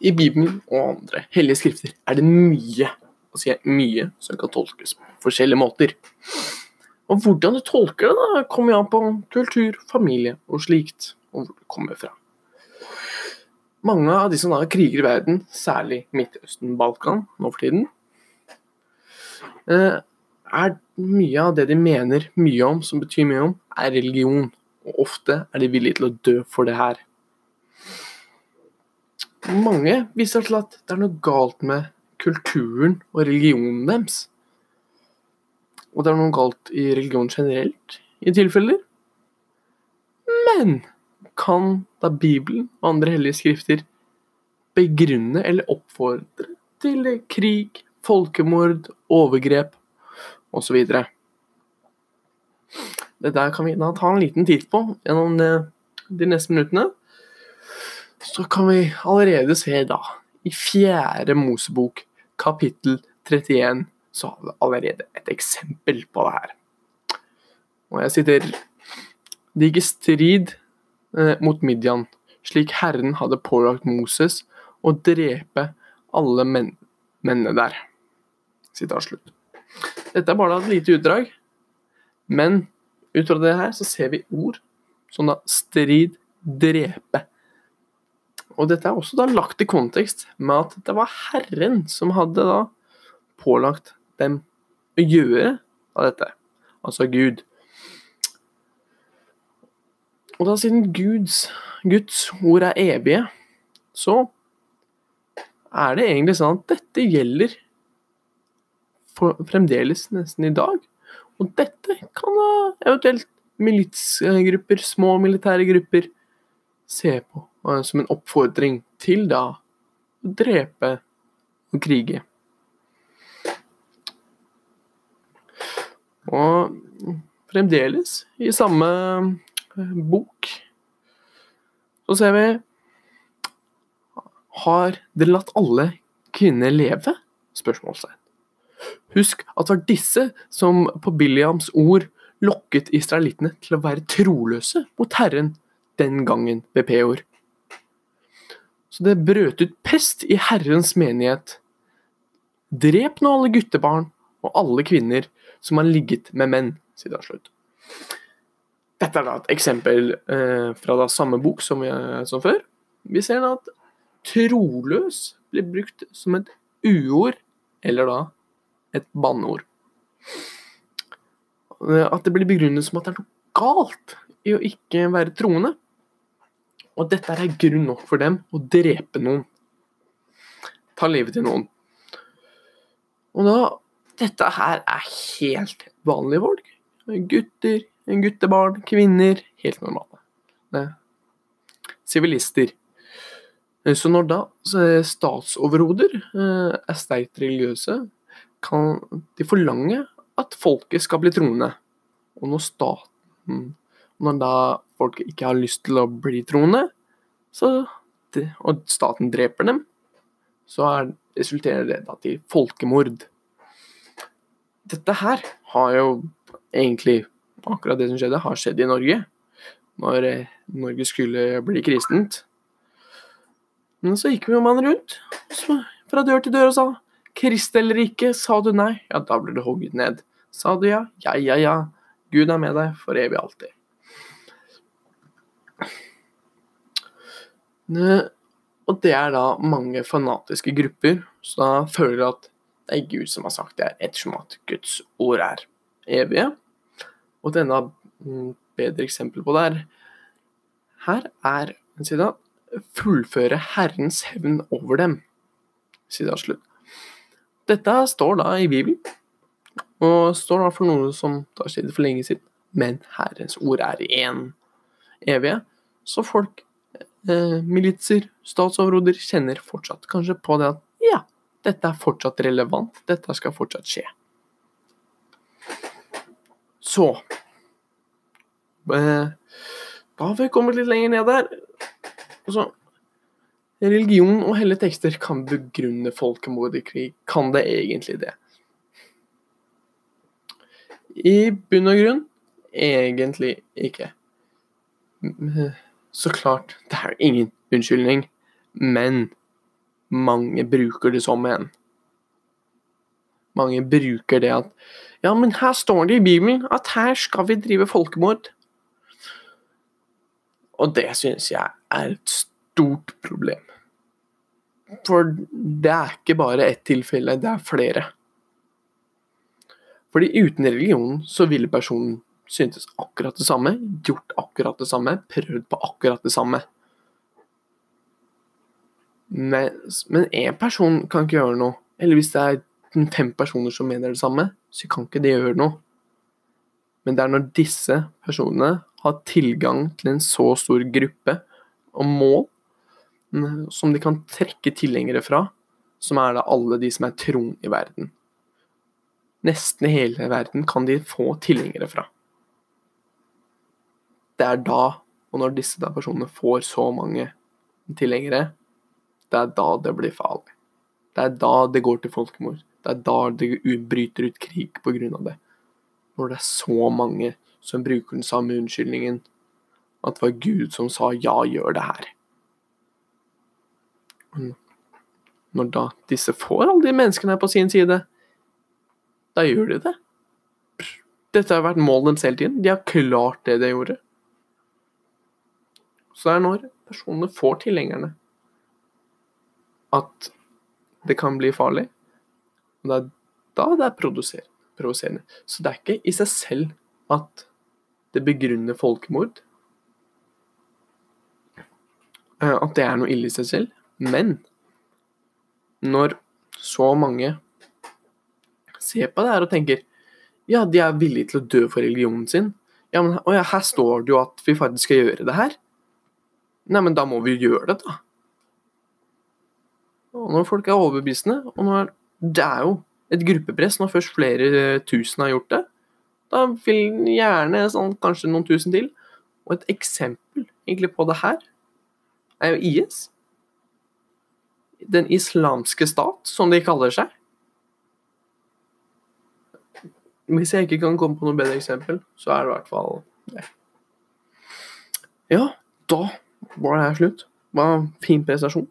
I Bibelen og andre hellige skrifter er det mye, og sier mye, som kan tolkes på forskjellige måter. Og hvordan du tolker det, da, kommer jo an på kultur, familie og slikt, og hvor det kommer fra. Mange av de som da kriger i verden, særlig Midtøsten, Balkan nå for tiden, eh, er mye av det de mener mye om, som betyr mye om, er religion. Og ofte er de villige til å dø for det her. Mange viser til at det er noe galt med kulturen og religionen deres. Og det er noe galt i religion generelt, i tilfeller. Men kan da Bibelen og andre hellige skrifter begrunne eller oppfordre til krig, folkemord, overgrep osv.? Det der kan vi da ta en liten titt på gjennom de neste minuttene. Så kan vi allerede se da, i fjerde Mosebok, kapittel 31, så har vi allerede et eksempel på det her. Og jeg sitter Det gikk strid eh, mot Midian, slik Herren hadde pålagt Moses å drepe alle men mennene der. Sitat slutt. Dette er bare et lite utdrag, men ut fra det her så ser vi ord som da strid, drepe. Og dette er også da lagt i kontekst med at det var Herren som hadde da pålagt dem å gjøre av dette, altså Gud. Og da siden Guds, Guds ord er evige, så er det egentlig sånn at dette gjelder for, fremdeles nesten i dag. Og dette kan da eventuelt militsgrupper, små militære grupper, se på som en oppfordring til da å drepe og krige. Og fremdeles, i samme uh, bok, så ser vi Har dere latt alle kvinner leve? Spørsmålstegn. Husk at det var disse som på Biliams ord lokket israelittene til å være troløse mot Herren den gangen ved Peor. Så det brøt ut pest i Herrens menighet. Drep nå alle guttebarn og alle kvinner som har ligget med menn. Siden slutt. Dette er da et eksempel eh, fra da samme bok som, vi, som før. Vi ser da at troløs blir brukt som et uord, eller da et banneord. At det blir begrunnet som at det er noe galt i å ikke være troende. Og dette er grunn nok for dem å drepe noen. Ta livet til noen. Og da Dette her er helt vanlige folk. Gutter, guttebarn, kvinner. Helt normale. Sivilister. Så når da statsoverhoder eh, er sterkt religiøse, kan de forlange at folket skal bli troende. Og når staten Når da folk ikke har lyst til å bli troende, så, og staten dreper dem, så er, resulterer det da til folkemord. Dette her har jo egentlig Akkurat det som skjedde, har skjedd i Norge. Når eh, Norge skulle bli kristent. Men så gikk jo mann rundt fra dør til dør og sa Krist eller ikke, sa du nei, ja, da blir du hogget ned. Sa du ja, ja, ja, ja. Gud er med deg for evig alltid. Og det er da mange fanatiske grupper som da føler at det er Gud som har sagt det, ettersom at Guds ord er evige. Og et enda mm, bedre eksempel på det er Her er sida fullføre Herrens hevn over dem. Sida slutt. Dette står da i Bibelen, og står da for noe som tar side for lenge siden. Men Herrens ord er én evige, så folk eh, militser, statsoverhoder, kjenner fortsatt kanskje på det at ja, dette er fortsatt relevant, dette skal fortsatt skje. Så eh, Da har vi kommet litt lenger ned der. Altså, religion og hellige tekster kan begrunne folkemord i krig. Kan det egentlig det? I bunn og grunn egentlig ikke. Så klart, det er ingen unnskyldning, men mange bruker det som en. Mange bruker det at Ja, men her står det i Bibelen at her skal vi drive folkemord. Og det syns jeg er et stort problem. For det er ikke bare ett tilfelle, det er flere. Fordi uten religion så ville personen syntes akkurat det samme, gjort akkurat det samme, prøvd på akkurat det samme. Men én person kan ikke gjøre noe. Eller hvis det er fem personer som mener det samme, så kan ikke det gjøre noe. Men det er når disse personene har tilgang til en så stor gruppe og mål mm, som de kan trekke tilhengere fra, som er da alle de som er troende i verden. Nesten hele verden kan de få tilhengere fra. Det er da, og når disse da personene får så mange tilhengere, det er da det blir farlig. Det er da det går til folkemord. Det er da det bryter ut krig på grunn av det. Når det er så mange som bruker den samme unnskyldningen. At det var Gud som sa 'ja, gjør det her'. Når da disse får alle de menneskene her på sin side, da gjør de det. Dette har vært målet deres hele tiden. De har klart det de gjorde. Så det er når personene får tilhengerne, at det kan bli farlig. Og det er da det er provoserende. Så det er ikke i seg selv at det begrunner folkemord. Eh, at det er noe ille i seg selv. Men når så mange ser på det her og tenker ja, de er villige til å dø for religionen sin. Ja, men ja, her står det jo at vi faktisk skal gjøre det her. Nei, men da må vi gjøre det, da. Og når folk er overbevisende, og når det er jo et gruppepress når først flere tusen har gjort det, da vil gjerne sånn, kanskje noen tusen til. Og et eksempel egentlig på det her er jo IS. Den islamske stat, som de kaller seg. Hvis jeg ikke kan komme på noe bedre eksempel, så er det i hvert fall det. Ja, da var det her slutt. Det var en fin prestasjon.